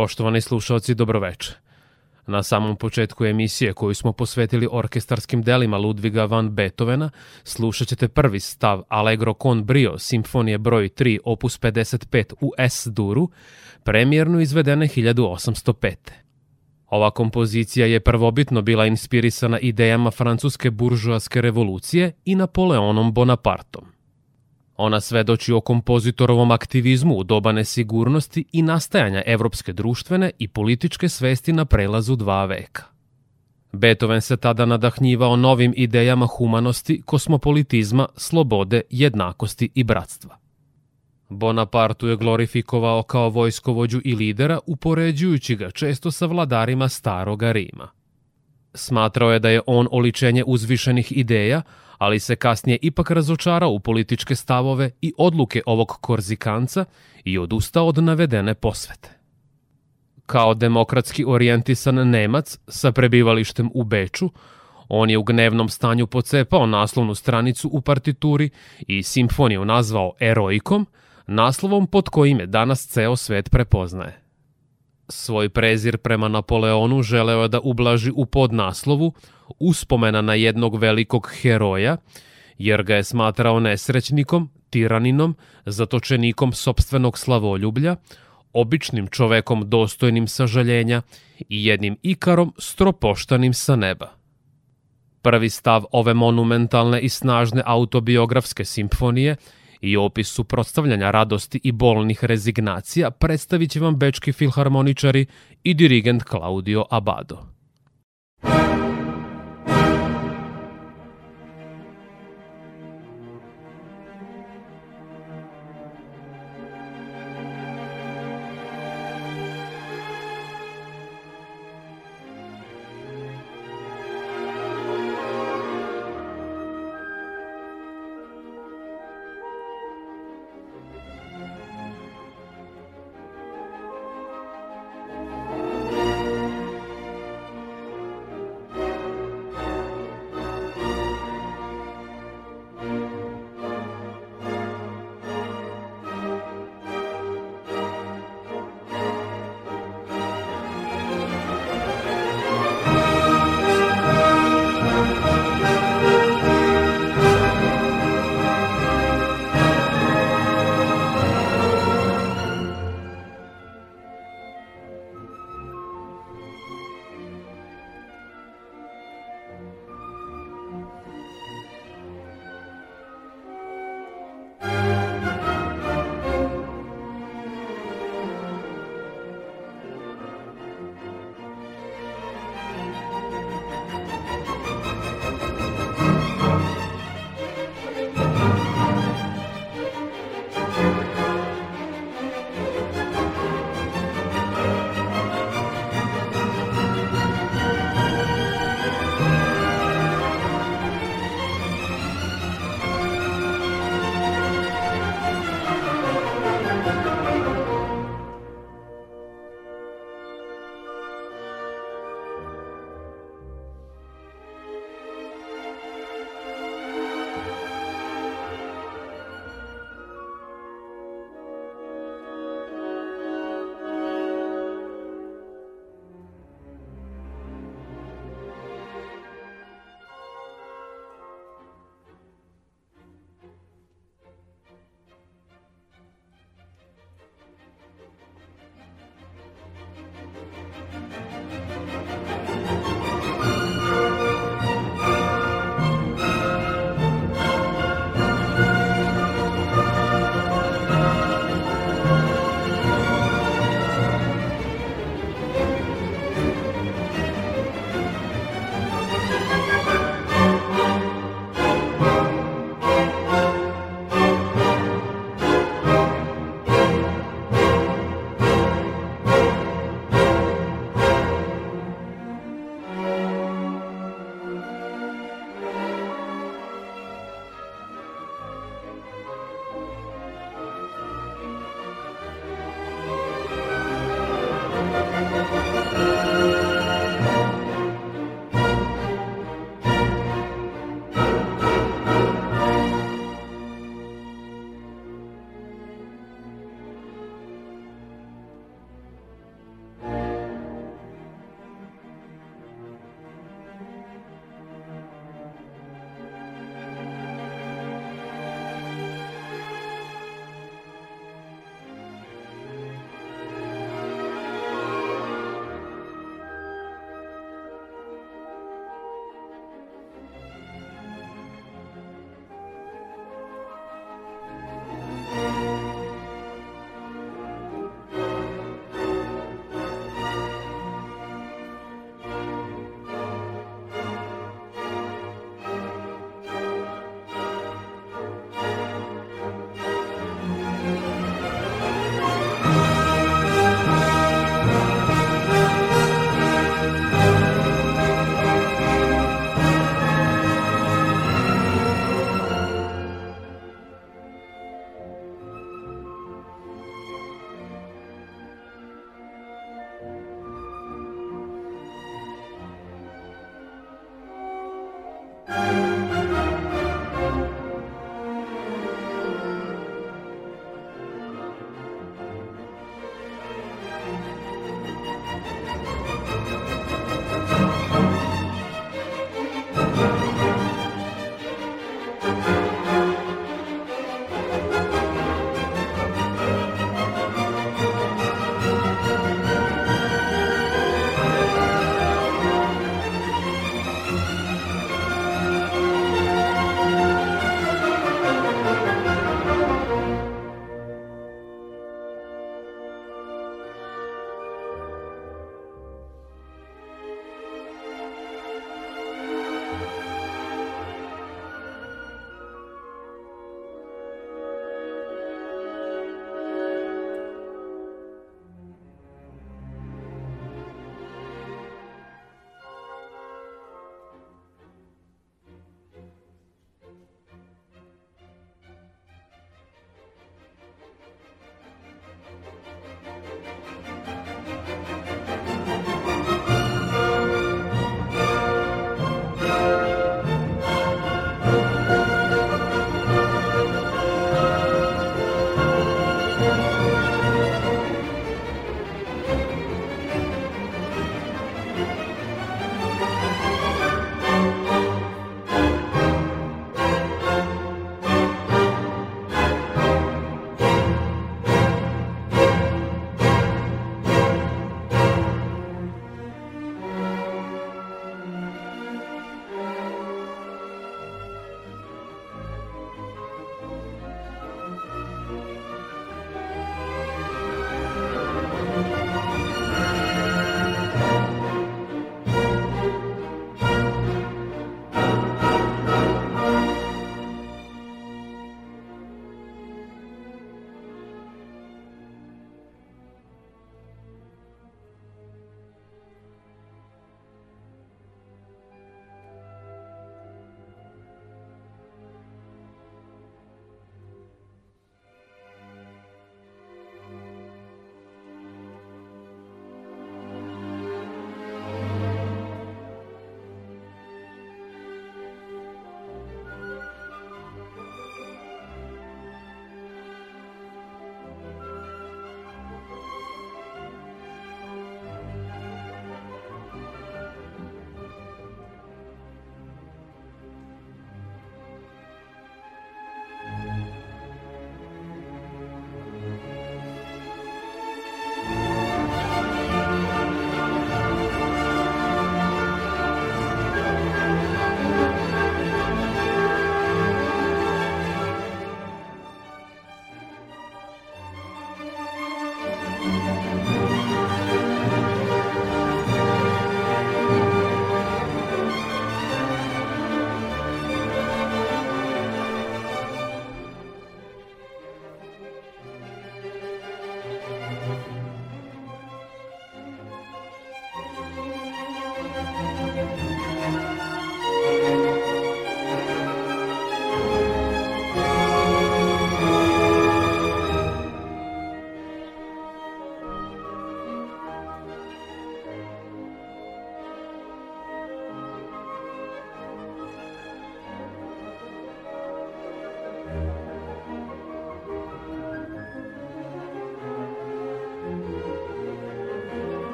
Poštovani slušalci, dobroveče. Na samom početku emisije koju smo posvetili orkestarskim delima Ludviga van Beethovena, slušat ćete prvi stav Allegro con brio simfonije broj 3 opus 55 u S-duru, premijerno izvedene 1805. Ova kompozicija je prvobitno bila inspirisana idejama francuske buržuaske revolucije i Napoleonom Bonapartom. Ona svedoči o kompozitorovom aktivizmu u doba nesigurnosti i nastajanja evropske društvene i političke svesti na prelazu dva veka. Beethoven se tada nadahnjivao novim idejama humanosti, kosmopolitizma, slobode, jednakosti i bratstva. Bonapartu je glorifikovao kao vojskovođu i lidera, upoređujući ga često sa vladarima staroga Rima. Smatrao je da je on oličenje uzvišenih ideja, ali se kasnije ipak razočarao u političke stavove i odluke ovog korzikanca i odustao od navedene posvete. Kao demokratski orijentisan Nemac sa prebivalištem u Beču, on je u gnevnom stanju pocepao naslovnu stranicu u partituri i simfoniju nazvao Eroikom, naslovom pod kojim je danas ceo svet prepoznaje. Svoj prezir prema Napoleonu želeo je da ublaži u podnaslovu uspomena na jednog velikog heroja, jer ga je smatrao nesrećnikom, tiraninom, zatočenikom sobstvenog slavoljublja, običnim čovekom dostojnim sažaljenja i jednim ikarom stropoštanim sa neba. Prvi stav ove monumentalne i snažne autobiografske simfonije – i opis suprotstavljanja radosti i bolnih rezignacija predstavit će vam bečki filharmoničari i dirigent Claudio Abado.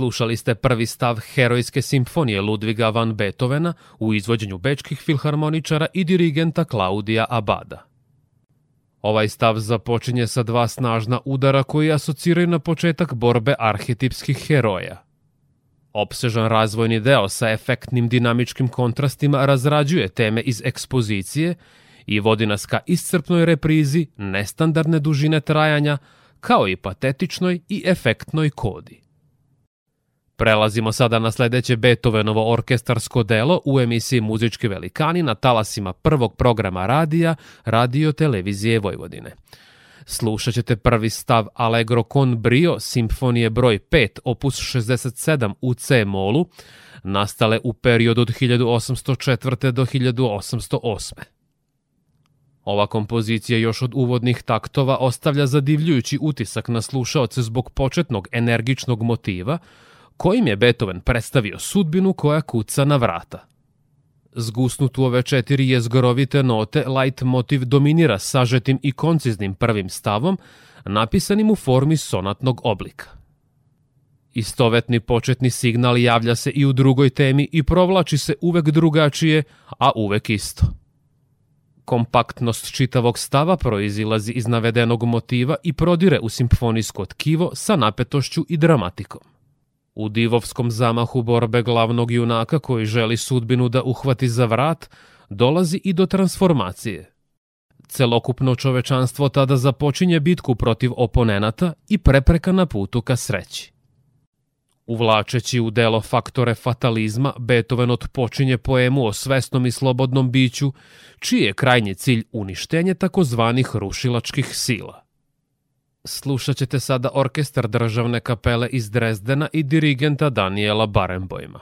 Slušali ste prvi stav Herojske simfonije Ludviga van Beethovena u izvođenju bečkih filharmoničara i dirigenta Klaudija Abada. Ovaj stav započinje sa dva snažna udara koji asociraju na početak borbe arhetipskih heroja. Opsežan razvojni deo sa efektnim dinamičkim kontrastima razrađuje teme iz ekspozicije i vodi nas ka iscrpnoj reprizi nestandardne dužine trajanja, kao i patetičnoj i efektnoj kodi. Prelazimo sada na sledeće Beethovenovo orkestarsko delo u emisiji Muzički velikani na talasima prvog programa radija Radio Televizije Vojvodine. Slušat ćete prvi stav Allegro con brio simfonije broj 5 opus 67 u C molu, nastale u periodu od 1804. do 1808. Ova kompozicija još od uvodnih taktova ostavlja zadivljujući utisak na slušaoce zbog početnog energičnog motiva, kojim je Beethoven predstavio sudbinu koja kuca na vrata. Zgusnut u ove četiri jezgorovite note, light motiv dominira sažetim i konciznim prvim stavom, napisanim u formi sonatnog oblika. Istovetni početni signal javlja se i u drugoj temi i provlači se uvek drugačije, a uvek isto. Kompaktnost čitavog stava proizilazi iz navedenog motiva i prodire u simfonijsko tkivo sa napetošću i dramatikom. U divovskom zamahu borbe glavnog junaka koji želi sudbinu da uhvati za vrat, dolazi i do transformacije. Celokupno čovečanstvo tada započinje bitku protiv oponenata i prepreka na putu ka sreći. Uvlačeći u delo faktore fatalizma, Beethoven otpočinje poemu o svesnom i slobodnom biću, čiji je krajnji cilj uništenje takozvanih rušilačkih sila – Slušat ćete sada orkestar državne kapele iz Drezdena i dirigenta Daniela Barenbojma.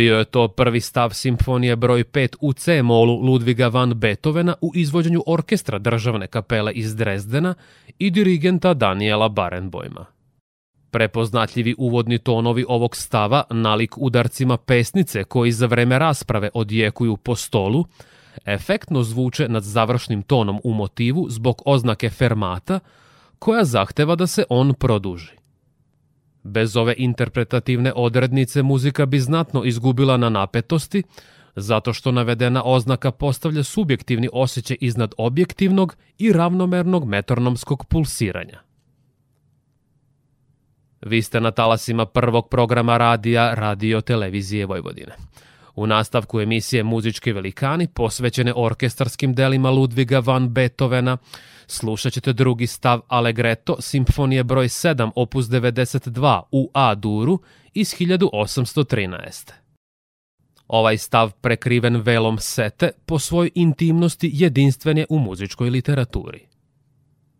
bio je to prvi stav simfonije broj 5 u C-molu Ludviga van Beethovena u izvođenju orkestra državne kapele iz Drezdena i dirigenta Daniela Barenboima. Prepoznatljivi uvodni tonovi ovog stava nalik udarcima pesnice koji za vreme rasprave odjekuju po stolu, efektno zvuče nad završnim tonom u motivu zbog oznake fermata, koja zahteva da se on produži. Bez ove interpretativne odrednice muzika bi znatno izgubila na napetosti, zato što navedena oznaka postavlja subjektivni osjećaj iznad objektivnog i ravnomernog metronomskog pulsiranja. Vi ste na talasima prvog programa radija Radio Televizije Vojvodine. U nastavku emisije Muzički velikani posvećene orkestarskim delima Ludviga van Beethovena, Slušat ćete drugi stav Allegretto, simfonije broj 7, opus 92 u A-duru iz 1813. Ovaj stav prekriven velom sete po svojoj intimnosti jedinstven je u muzičkoj literaturi.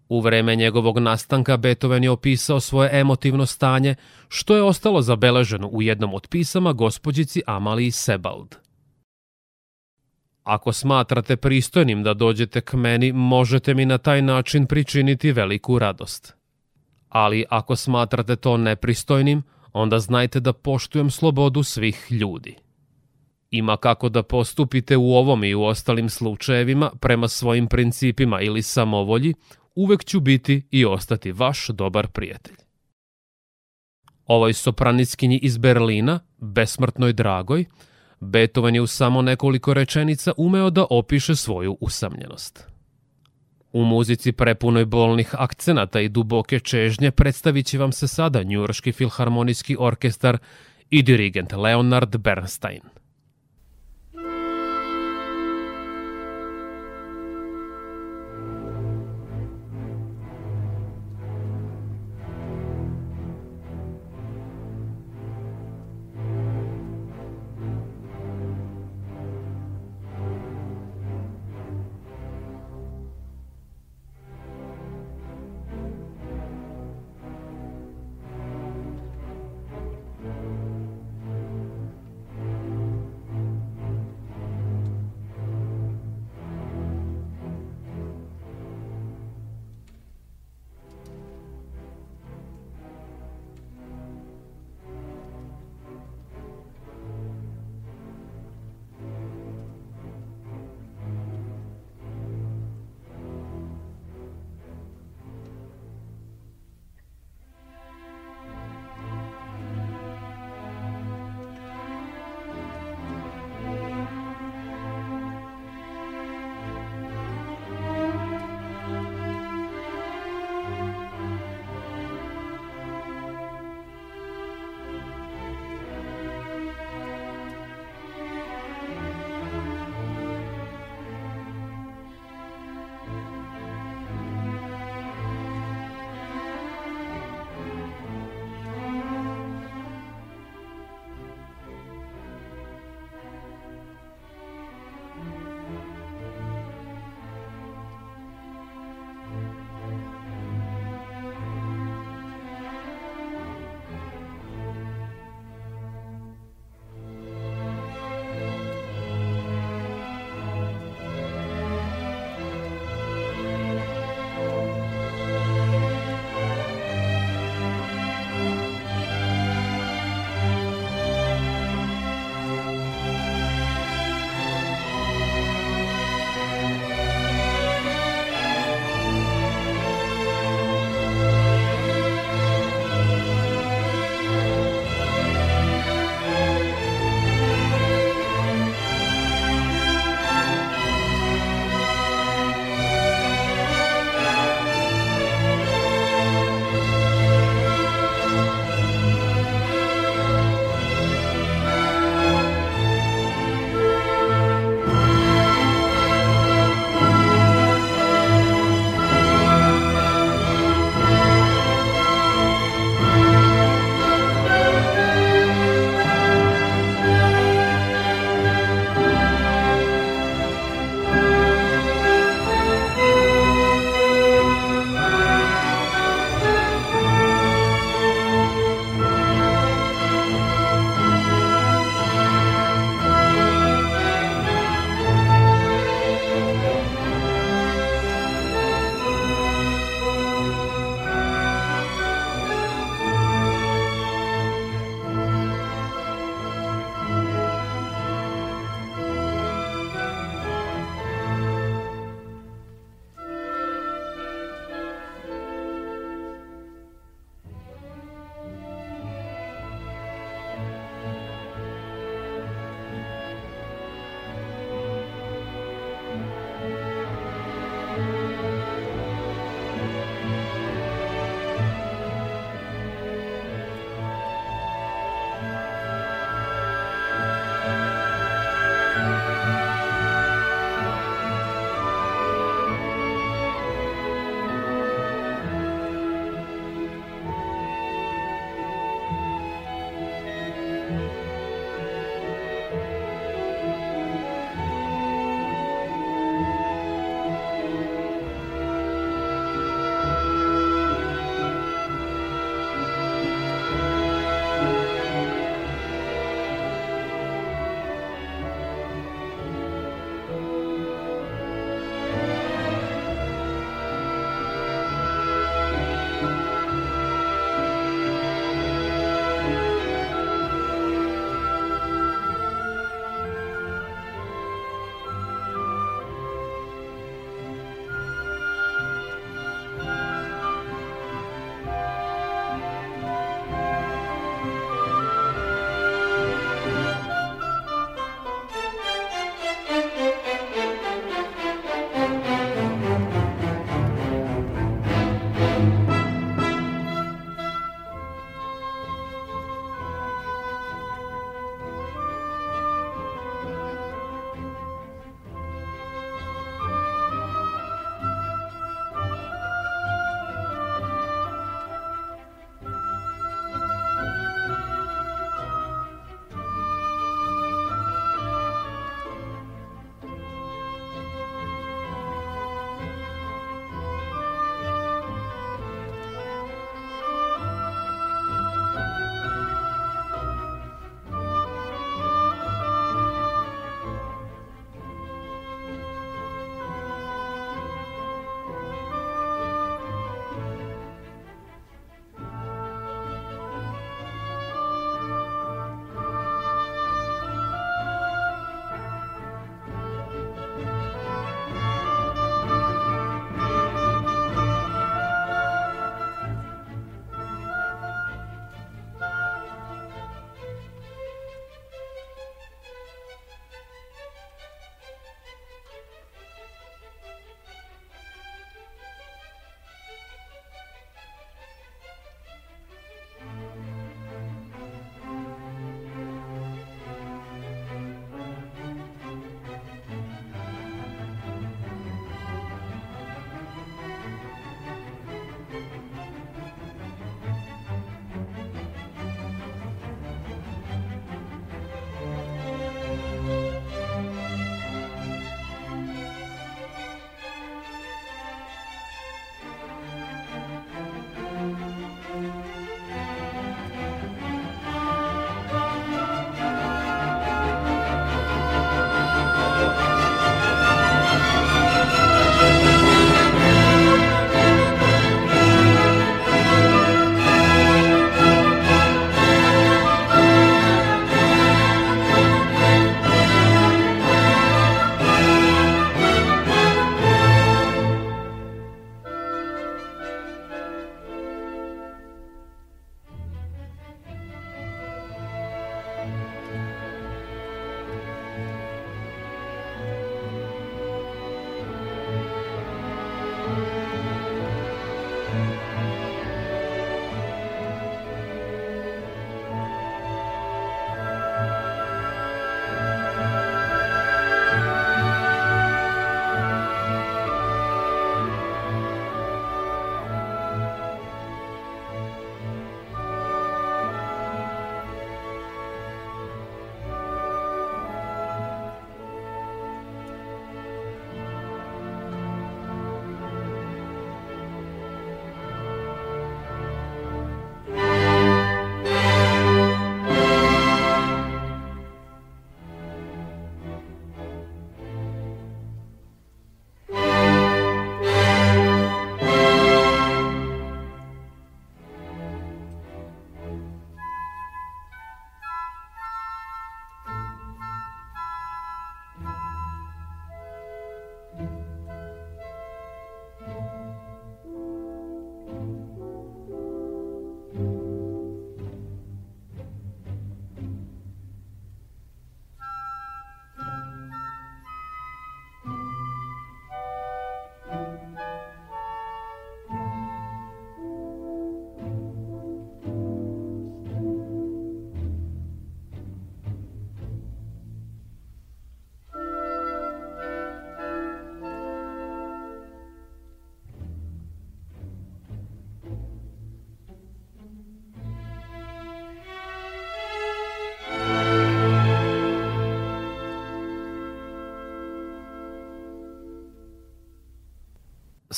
U vreme njegovog nastanka Beethoven je opisao svoje emotivno stanje, što je ostalo zabeleženo u jednom od pisama gospođici Amaliji Sebald – Ako smatrate pristojnim da dođete k meni, možete mi na taj način pričiniti veliku radost. Ali ako smatrate to nepristojnim, onda znajte da poštujem slobodu svih ljudi. Ima kako da postupite u ovom i u ostalim slučajevima prema svojim principima ili samovolji, uvek ću biti i ostati vaš dobar prijatelj. Ovoj sopranickinji iz Berlina, besmrtnoj dragoj, Beethoven je u samo nekoliko rečenica umeo da opiše svoju usamljenost. U muzici prepunoj bolnih akcenata i duboke čežnje predstavit će vam se sada Njurški filharmonijski orkestar i dirigent Leonard Bernstein –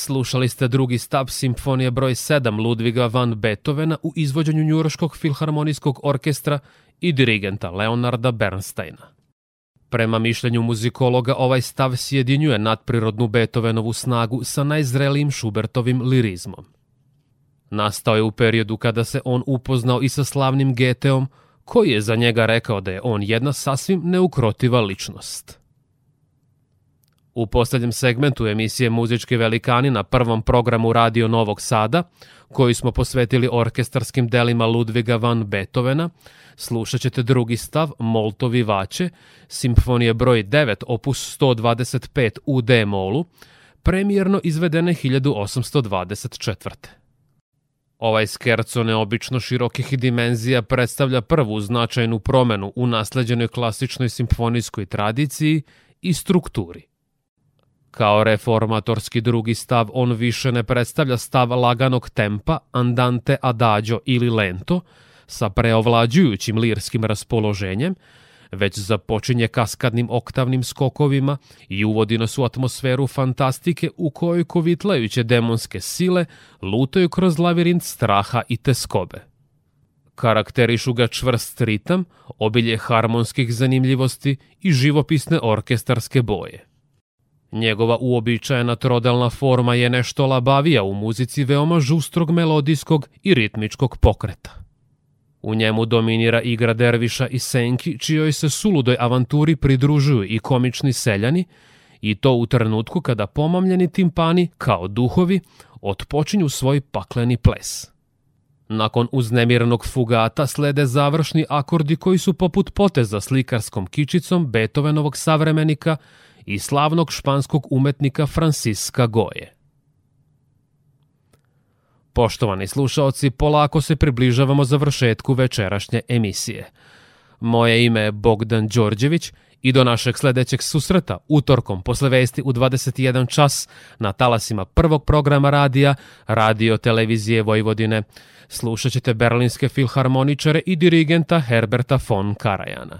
Slušali ste drugi stav simfonije broj 7 Ludviga van Beethovena u izvođenju Njuraškog filharmonijskog orkestra i dirigenta Leonarda Bernsteina. Prema mišljenju muzikologa, ovaj stav sjedinjuje nadprirodnu Beethovenovu snagu sa najzrelijim Schubertovim lirizmom. Nastao je u periodu kada se on upoznao i sa slavnim Geteom, koji je za njega rekao da je on jedna sasvim neukrotiva ličnost. U poslednjem segmentu emisije Muzički velikani na prvom programu Radio Novog Sada, koji smo posvetili orkestarskim delima Ludviga van Beethovena, slušat ćete drugi stav Molto vivace, simfonije broj 9, opus 125 u D-molu, premijerno izvedene 1824. Ovaj skerco neobično širokih dimenzija predstavlja prvu značajnu promenu u nasleđenoj klasičnoj simfonijskoj tradiciji i strukturi. Kao reformatorski drugi stav on više ne predstavlja stav laganog tempa, andante adagio ili lento, sa preovlađujućim lirskim raspoloženjem, već započinje kaskadnim oktavnim skokovima i uvodi nas u atmosferu fantastike u kojoj kovitlajuće demonske sile lutaju kroz lavirint straha i teskobe. Karakterišu ga čvrst ritam, obilje harmonskih zanimljivosti i živopisne orkestarske boje. Njegova uobičajena trodelna forma je nešto labavija u muzici veoma žustrog melodijskog i ritmičkog pokreta. U njemu dominira igra derviša i senki, čijoj se suludoj avanturi pridružuju i komični seljani, i to u trenutku kada pomamljeni timpani, kao duhovi, otpočinju svoj pakleni ples. Nakon uznemirnog fugata slede završni akordi koji su poput poteza slikarskom kičicom Beethovenovog savremenika – i slavnog španskog umetnika Francisca Goje. Poštovani slušaoci, polako se približavamo završetku večerašnje emisije. Moje ime je Bogdan Đorđević i do našeg sledećeg susreta utorkom posle vesti u 21 čas na talasima prvog programa radija, radio televizije Vojvodine. Slušat ćete berlinske filharmoničare i dirigenta Herberta von Karajana.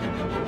thank you